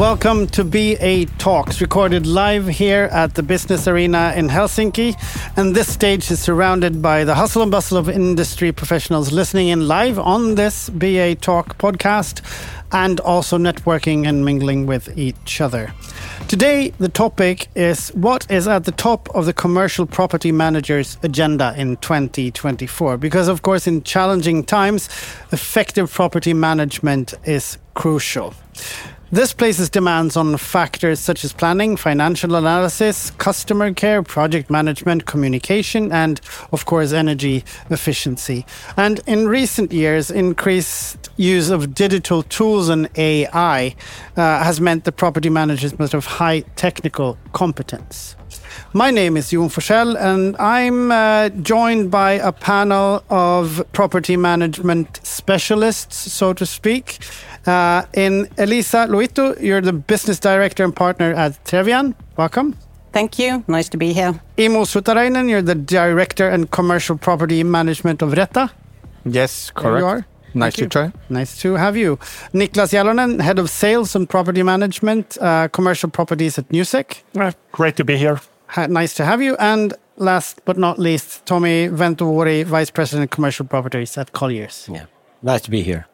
Welcome to BA Talks, recorded live here at the Business Arena in Helsinki. And this stage is surrounded by the hustle and bustle of industry professionals listening in live on this BA Talk podcast and also networking and mingling with each other. Today, the topic is what is at the top of the commercial property manager's agenda in 2024. Because, of course, in challenging times, effective property management is crucial. This places demands on factors such as planning, financial analysis, customer care, project management, communication, and, of course, energy efficiency. And in recent years, increased use of digital tools and AI uh, has meant the property managers must have high technical competence. My name is Jon Forssell, and I'm uh, joined by a panel of property management specialists, so to speak. Uh, in Elisa Loitto, you're the business director and partner at Trevian. Welcome. Thank you. Nice to be here. Immo Suutarinen, you're the director and commercial property management of Retta. Yes, correct. There you are. Nice Thank to you. try. Nice to have you. Niklas Jalonen, head of sales and property management, uh, commercial properties at Newsec. Uh, great to be here. Ha nice to have you. And last but not least, Tomi Ventovuori, vice president commercial properties at Colliers. Yeah, nice to be here.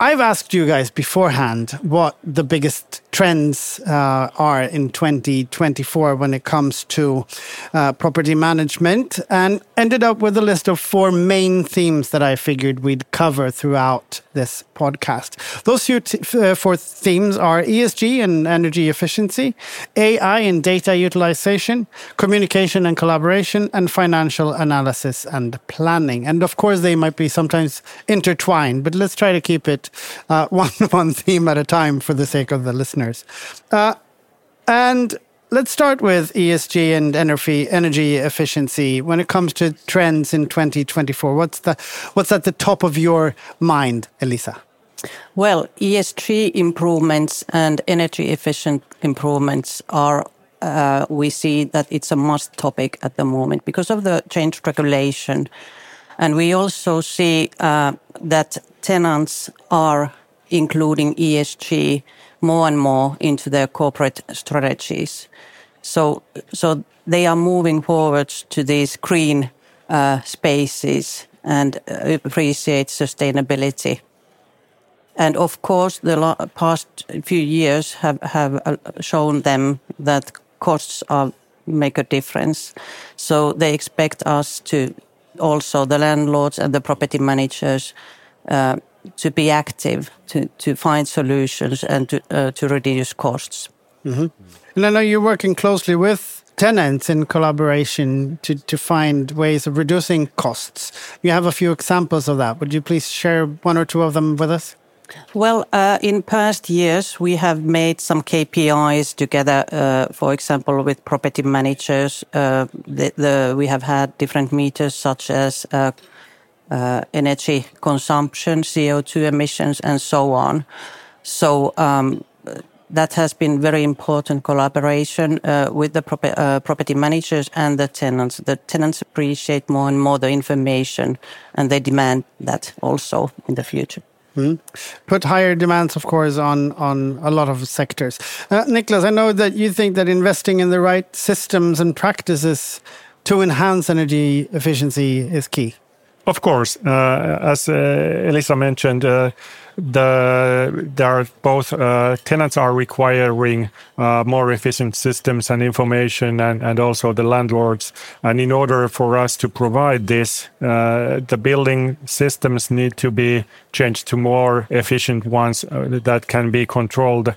I've asked you guys beforehand what the biggest trends uh, are in 2024 when it comes to uh, property management and ended up with a list of four main themes that I figured we'd cover throughout this podcast. Those uh, four themes are ESG and energy efficiency, AI and data utilization, communication and collaboration, and financial analysis and planning. And of course, they might be sometimes intertwined, but let's try to keep it uh, one, one theme at a time for the sake of the listeners. Uh, and let's start with ESG and energy energy efficiency. When it comes to trends in 2024, what's the what's at the top of your mind, Elisa? Well, ESG improvements and energy efficient improvements are. Uh, we see that it's a must topic at the moment because of the changed regulation, and we also see uh, that tenants are including ESG more and more into their corporate strategies. So, so they are moving forward to these green uh, spaces and uh, appreciate sustainability. And of course, the past few years have, have uh, shown them that costs are, make a difference. So they expect us to also, the landlords and the property managers, uh, to be active, to, to find solutions and to, uh, to reduce costs. Mm -hmm. And I know you're working closely with tenants in collaboration to, to find ways of reducing costs. You have a few examples of that. Would you please share one or two of them with us? Well, uh, in past years, we have made some KPIs together. Uh, for example, with property managers, uh, the, the, we have had different meters such as uh, uh, energy consumption, CO2 emissions, and so on. So um, that has been very important collaboration uh, with the prop property managers and the tenants. The tenants appreciate more and more the information, and they demand that also in the future. Mm. Put higher demands, of course, on on a lot of sectors. Uh, Niklas, I know that you think that investing in the right systems and practices to enhance energy efficiency is key. Of course, uh, as uh, Elisa mentioned, uh, the there are both uh, tenants are requiring uh, more efficient systems and information, and, and also the landlords. And in order for us to provide this, uh, the building systems need to be changed to more efficient ones that can be controlled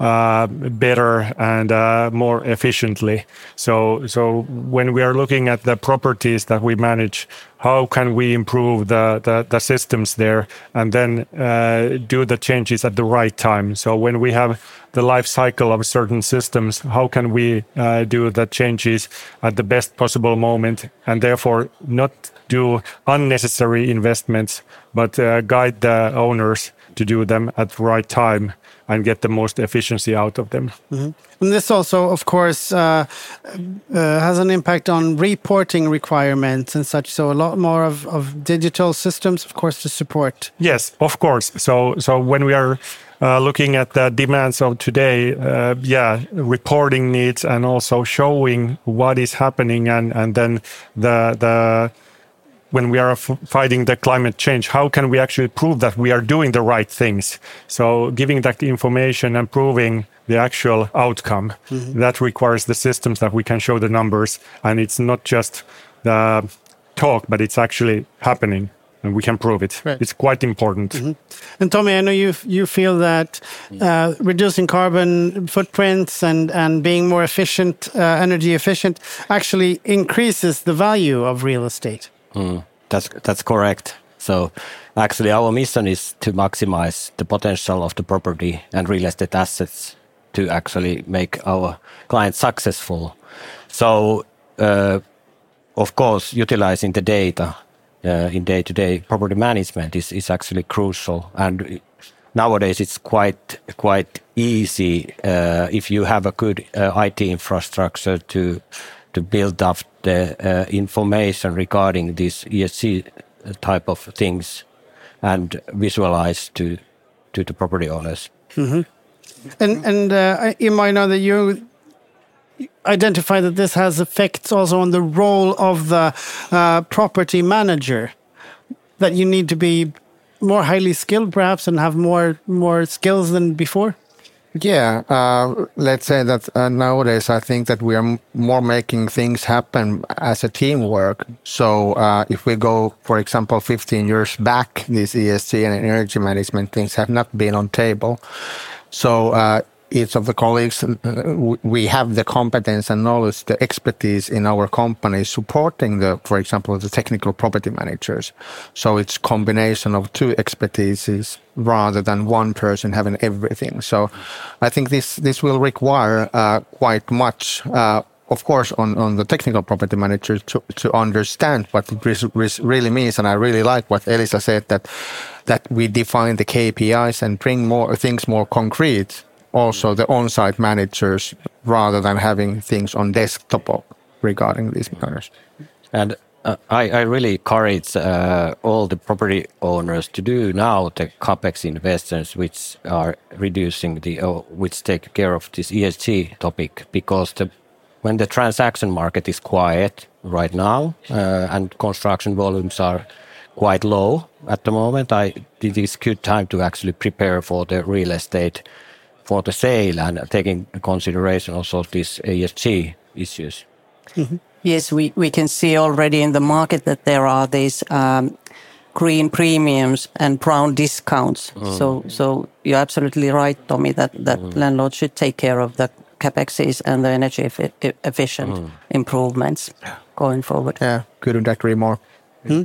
uh, better and uh, more efficiently. So, so when we are looking at the properties that we manage, how can we improve the, the, the systems there and then uh, do the changes at the right time? So when we have the life cycle of certain systems, how can we uh, do the changes at the best possible moment and therefore not do unnecessary investments, but uh, guide the owners to do them at the right time and get the most efficiency out of them. Mm -hmm. And this also, of course, uh, uh, has an impact on reporting requirements and such. So a lot more of, of digital systems, of course, to support. Yes, of course. So so when we are uh, looking at the demands of today, uh, yeah, reporting needs and also showing what is happening, and and then the the when we are fighting the climate change, how can we actually prove that we are doing the right things? So giving that information and proving the actual outcome mm -hmm. that requires the systems that we can show the numbers, and it's not just the talk, but it's actually happening and we can prove it. Right. It's quite important. Mm -hmm. And Tomi, I know you you feel that uh, reducing carbon footprints and and being more efficient, uh, energy efficient, actually increases the value of real estate. Mm, that's that's correct. So actually, our mission is to maximize the potential of the property and real estate assets to actually make our clients successful. So, uh, of course, utilizing the data uh, in day-to-day property management is, is actually crucial. And nowadays it's quite quite easy uh, if you have a good uh, IT infrastructure to to build up the uh, information regarding this ESG type of things and visualize to to the property owners. Mm -hmm. And and uh, you might know that you identify that this has effects also on the role of the uh, property manager. That you need to be more highly skilled, perhaps, and have more more skills than before. Yeah, uh, let's say that uh, nowadays I think that we are more making things happen as a teamwork. So uh, if we go, for example, 15 years back, these ESG and energy management things have not been on table. So uh, each of the colleagues, uh, we have the competence and knowledge, the expertise in our company supporting the, for example, the technical property managers. So it's combination of two expertises rather than one person having everything. So I think this, this will require uh, quite much uh, of course, on, on the technical property manager to, to understand what it really means. And I really like what Elisa said that, that we define the KPIs and bring more things more concrete also the on-site managers rather than having things on desktop regarding these matters. And uh, I, I, really encourage uh, all the property owners to do now the capex investments, which are reducing the, uh, which take care of this ESG topic, because the, when the transaction market is quiet right now uh, and construction volumes are quite low at the moment, I it is good time to actually prepare for the real estate for the sale and taking consideration also of these ESG issues. Mm -hmm. Yes, we, we can see already in the market that there are these um, green premiums and brown discounts. Mm. So, so you're absolutely right, Tomi, that, that mm. landlords should take care of the capexes and the energy efficient mm. improvements going forward. Yeah, couldn't agree more. Hmm?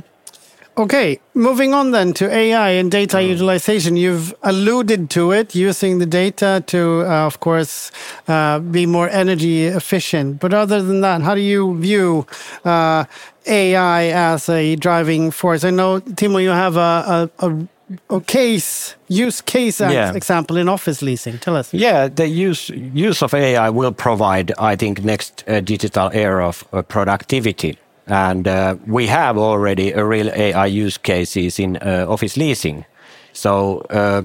Okay, moving on then to AI and data mm. utilization. You've alluded to it, using the data to, uh, of course, uh, be more energy efficient. But other than that, how do you view uh, AI as a driving force? I know, Timo, you have a, a, a, case, use case yeah. example in office leasing. Tell us. Yeah, the use use of AI will provide, I think, next uh, digital era of uh, productivity we have already a real AI use cases in uh, office leasing. So uh,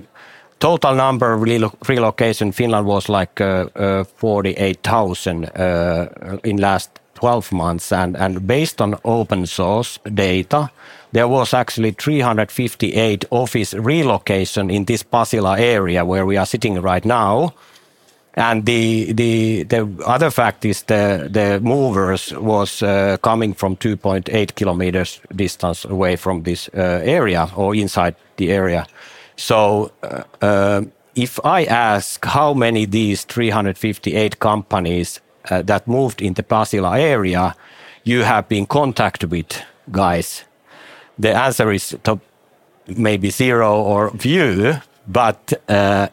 total number of relo relocation Finland was like uh, uh, 48,000 uh, in last 12 months. And, and based on open source data, there was actually 358 office relocation in this Pasila area where we are sitting right now. And the the the other fact is the the movers was uh, coming from 2.8 kilometers distance away from this uh, area or inside the area. So uh, uh if I ask how many these 358 companies uh, that moved in the Pasila area you have been contact with, guys, the answer is maybe zero or few, but uh,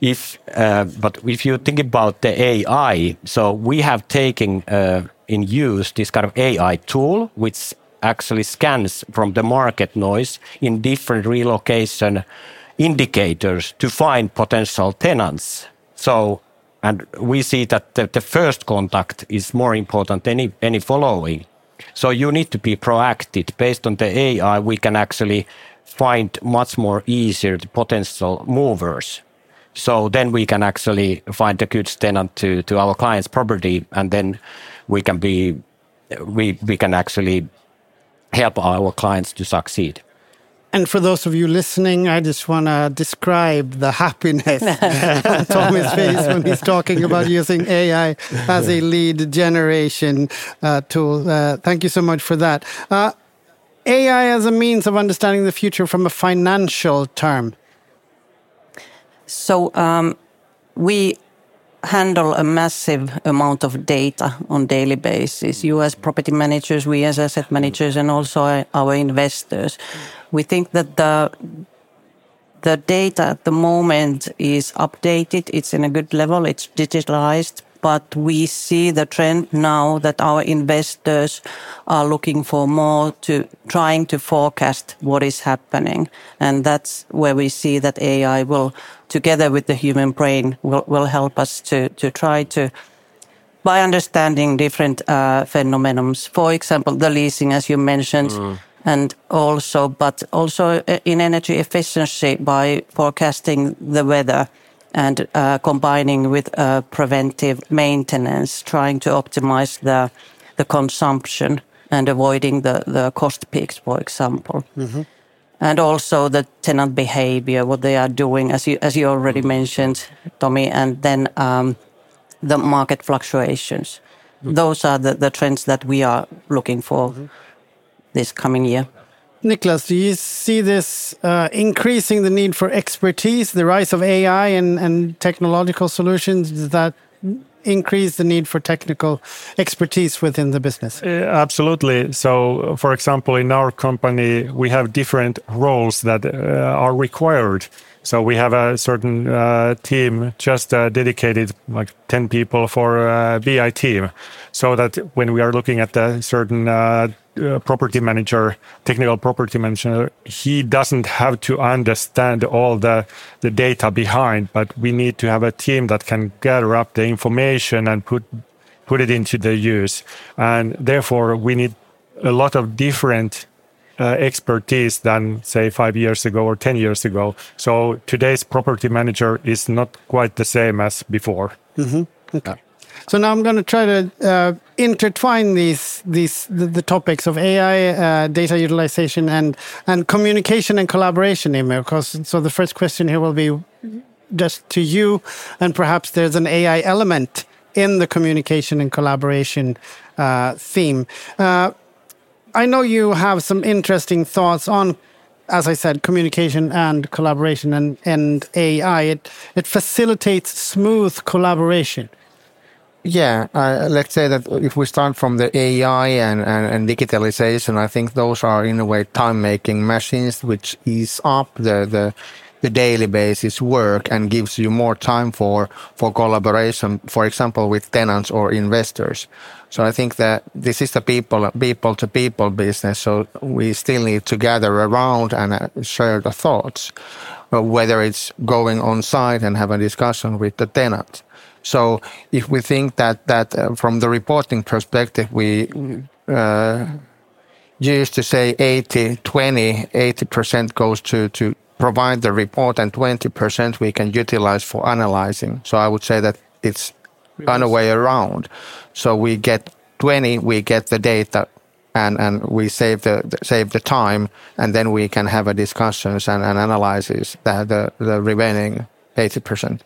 if uh, but if you think about the AI, so we have taken uh, in use this kind of AI tool, which actually scans from the market noise in different relocation indicators to find potential tenants. So, and we see that the, the first contact is more important than any, any following. So you need to be proactive. Based on the AI, we can actually find much more easier the potential movers. So then we can actually find a good tenant to, to our client's property, and then we can be we we can actually help our clients to succeed. And for those of you listening, I just want to describe the happiness on Tomi's face when he's talking about using AI as a lead generation uh, tool. Uh, thank you so much for that. Uh, AI as a means of understanding the future from a financial term. So um, we handle a massive amount of data on daily basis. Mm. You as mm. property managers, we as asset mm. managers, and also our investors. We think that the the data at the moment is updated. It's in a good level. It's digitalized, but we see the trend now that our investors are looking for more to trying to forecast what is happening. And that's where we see that AI will, together with the human brain, will, will help us to, to try to, by understanding different uh, phenomenons, for example, the leasing, as you mentioned, mm. and also, but also uh, in energy efficiency by forecasting the weather and uh, combining with uh, preventive maintenance, trying to optimize the the consumption and avoiding the, the cost peaks, for example. Mm-hmm. And also the tenant behavior, what they are doing, as you as you already mentioned, Tomi, and then um, the market fluctuations. Mm-hmm. Those are the, the trends that we are looking for mm-hmm. this coming year. Niklas, do you see this uh, increasing the need for expertise, the rise of AI and, and technological solutions? That increase the need for technical expertise within the business? Uh, absolutely. So, for example, in our company, we have different roles that uh, are required. So we have a certain uh, team just uh, dedicated, like 10 people for a uh, BI team. So that when we are looking at a certain uh, uh, property manager, technical property manager, he doesn't have to understand all the, the data behind, but we need to have a team that can gather up the information and put put it into the use. And therefore, we need a lot of different uh, expertise than say five years ago or 10 years ago. So today's property manager is not quite the same as before. Mm-hmm. Okay. So now I'm going to try to uh, intertwine these these the, the topics of AI, uh, data utilization, and and communication and collaboration. Immo, because so the first question here will be just to you, and perhaps there's an AI element in the communication and collaboration uh, theme. I know you have some interesting thoughts on as I said, communication and collaboration and, and AI, it, it facilitates smooth collaboration. Yeah, uh, let's say that if we start from the AI and, and, and digitalization, I think those are in a way time making machines which ease up the, the the daily basis work and gives you more time for for collaboration, for example, with tenants or investors. So I think that this is the people people to people business. So we still need to gather around and uh, share the thoughts, uh, whether it's going on site and have a discussion with the tenant so if we think that that uh, from the reporting perspective, we uh, used to say 80, 20, 80% goes to, to provide the report and 20% we can utilize for analyzing. So I would say that it's kind of way around. So we get 20, we get the data and, and we save the, save the time and then we can have a discussions and, and analysis that the, the remaining 80%.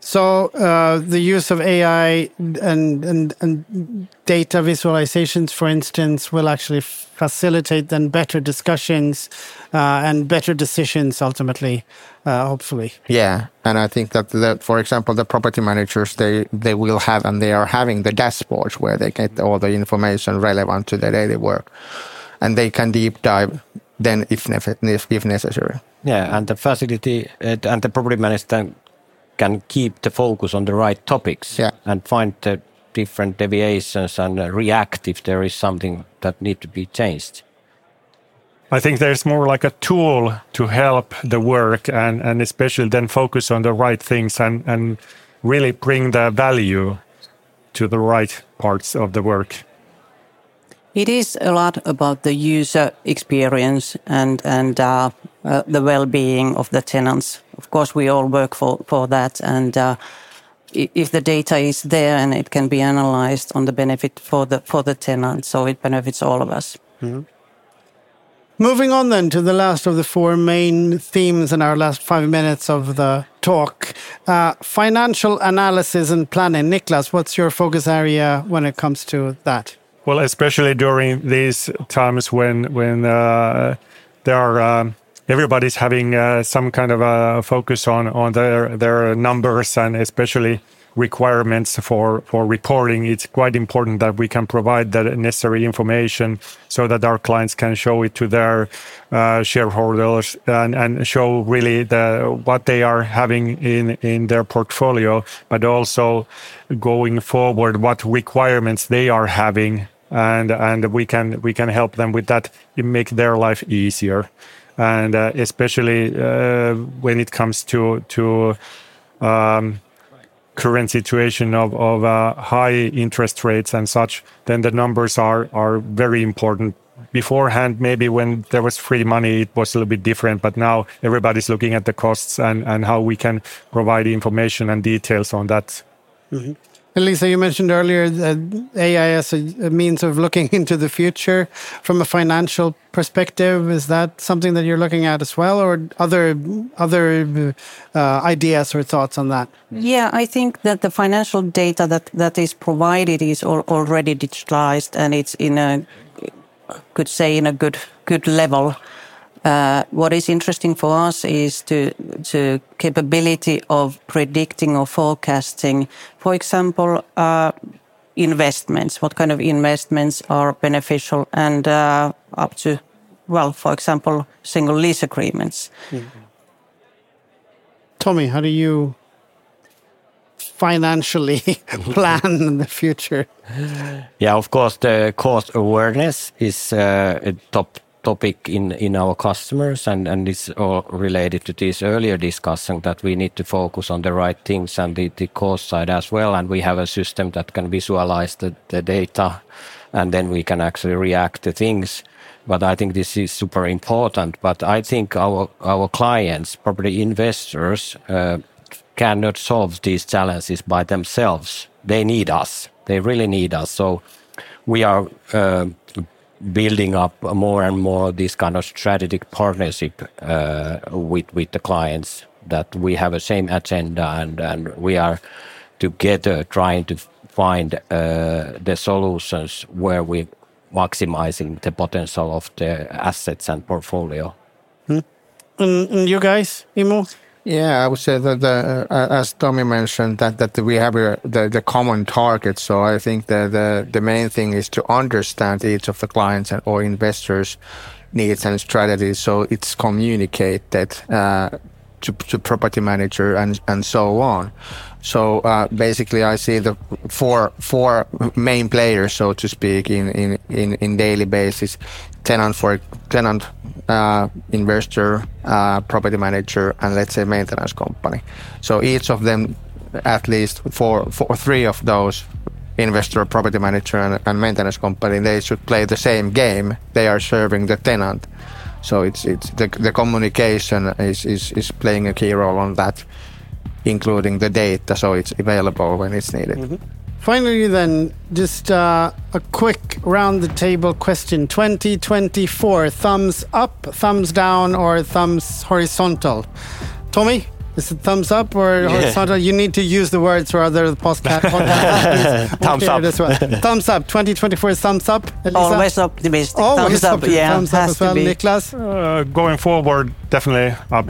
So uh, the use of AI and, and, and data visualizations, for instance, will actually facilitate then better discussions uh, and better decisions ultimately, uh, hopefully. Yeah, and I think that, the, for example, the property managers they they will have and they are having the dashboards where they get all the information relevant to their daily work, and they can deep dive then if if necessary. Yeah, and the facility uh, and the property manager can keep the focus on the right topics yeah. and find the different deviations and uh, react if there is something that need to be changed. I think there's more like a tool to help the work and, and especially then focus on the right things and, and really bring the value to the right parts of the work. It is a lot about the user experience and and uh, uh, the well-being of the tenants. Of course, we all work for for that, and uh, if the data is there and it can be analyzed on the benefit for the for the tenant, so it benefits all of us. Mm -hmm. Moving on then to the last of the four main themes in our last five minutes of the talk uh, financial analysis and planning. Niklas, what's your focus area when it comes to that? Well, especially during these times when when uh, there are um, everybody's having uh, some kind of a focus on on their their numbers and especially requirements for, for reporting, it's quite important that we can provide the necessary information so that our clients can show it to their uh, shareholders and, and show really the, what they are having in, in their portfolio, but also going forward, what requirements they are having. And, and we can, we can help them with that, make their life easier. And uh, especially uh, when it comes to, to um, current situation of, of uh, high interest rates and such, then the numbers are, are very important. Beforehand, maybe when there was free money, it was a little bit different, but now everybody's looking at the costs and, and how we can provide information and details on that. Mm -hmm. Lisa, you mentioned earlier that AI as a, a, means of looking into the future from a financial perspective. Is that something that you're looking at as well, or other other uh, ideas or thoughts on that? Yeah, I think that the financial data that that is provided is al already digitalized and it's in a could say in a good good level. Uh, what is interesting for us is to to capability of predicting or forecasting, for example, uh, investments. What kind of investments are beneficial and uh, up to, well, for example, single lease agreements. Mm -hmm. Tomi, how do you financially plan in the future? Yeah, of course, the cost awareness is uh, a top topic in, in our customers, and, and it's all related to this earlier discussion that we need to focus on the right things and the, the cost side as well. And we have a system that can visualize the, the data, and then we can actually react to things. But I think this is super important. But I think our our clients, property investors, uh, cannot solve these challenges by themselves. They need us. They really need us. So we are uh, building up more and more this kind of strategic partnership uh, with with the clients that we have a same agenda and and we are together trying to find uh, the solutions where we maximizing the potential of the assets and portfolio. Hmm. And, you guys, Immo? Yeah, I would say that the, uh, as Tomi mentioned, that, that we have a, the, the common target. So I think that the, the main thing is to understand each of the clients and, or investors' needs and strategies. So it's communicated uh, to, to property manager and, and so on. So uh, basically, I see the four four main players, so to speak, in in in, in daily basis: tenant for tenant, uh, investor, uh, property manager, and let's say maintenance company. So each of them, at least for for three of those, investor, property manager, and, and maintenance company, they should play the same game. They are serving the tenant. So it's it's the, the communication is, is is playing a key role on that including the data so it's available when it's needed. Mm -hmm. Finally, then, just uh, a quick round the table question 2024 thumbs up, thumbs down, or thumbs horizontal? Tomi? Is it thumbs up or yeah. horizontal? You need to use the words or other podcast. thumbs up. As well. thumbs up. 2024 thumbs up. Elisa? Always optimistic. Always thumbs up. Yeah, thumbs up as well. Niklas? Uh, going forward, definitely up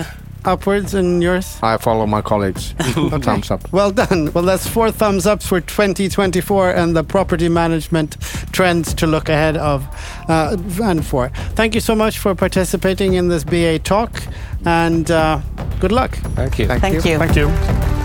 upwards and yours? I follow my colleagues. okay. Thumbs up. Well done. Well, that's four thumbs ups for 2024 and the property management trends to look ahead of uh, and for. Thank you so much for participating in this BA talk and uh, good luck. Thank you. Thank, Thank you. you. Thank you.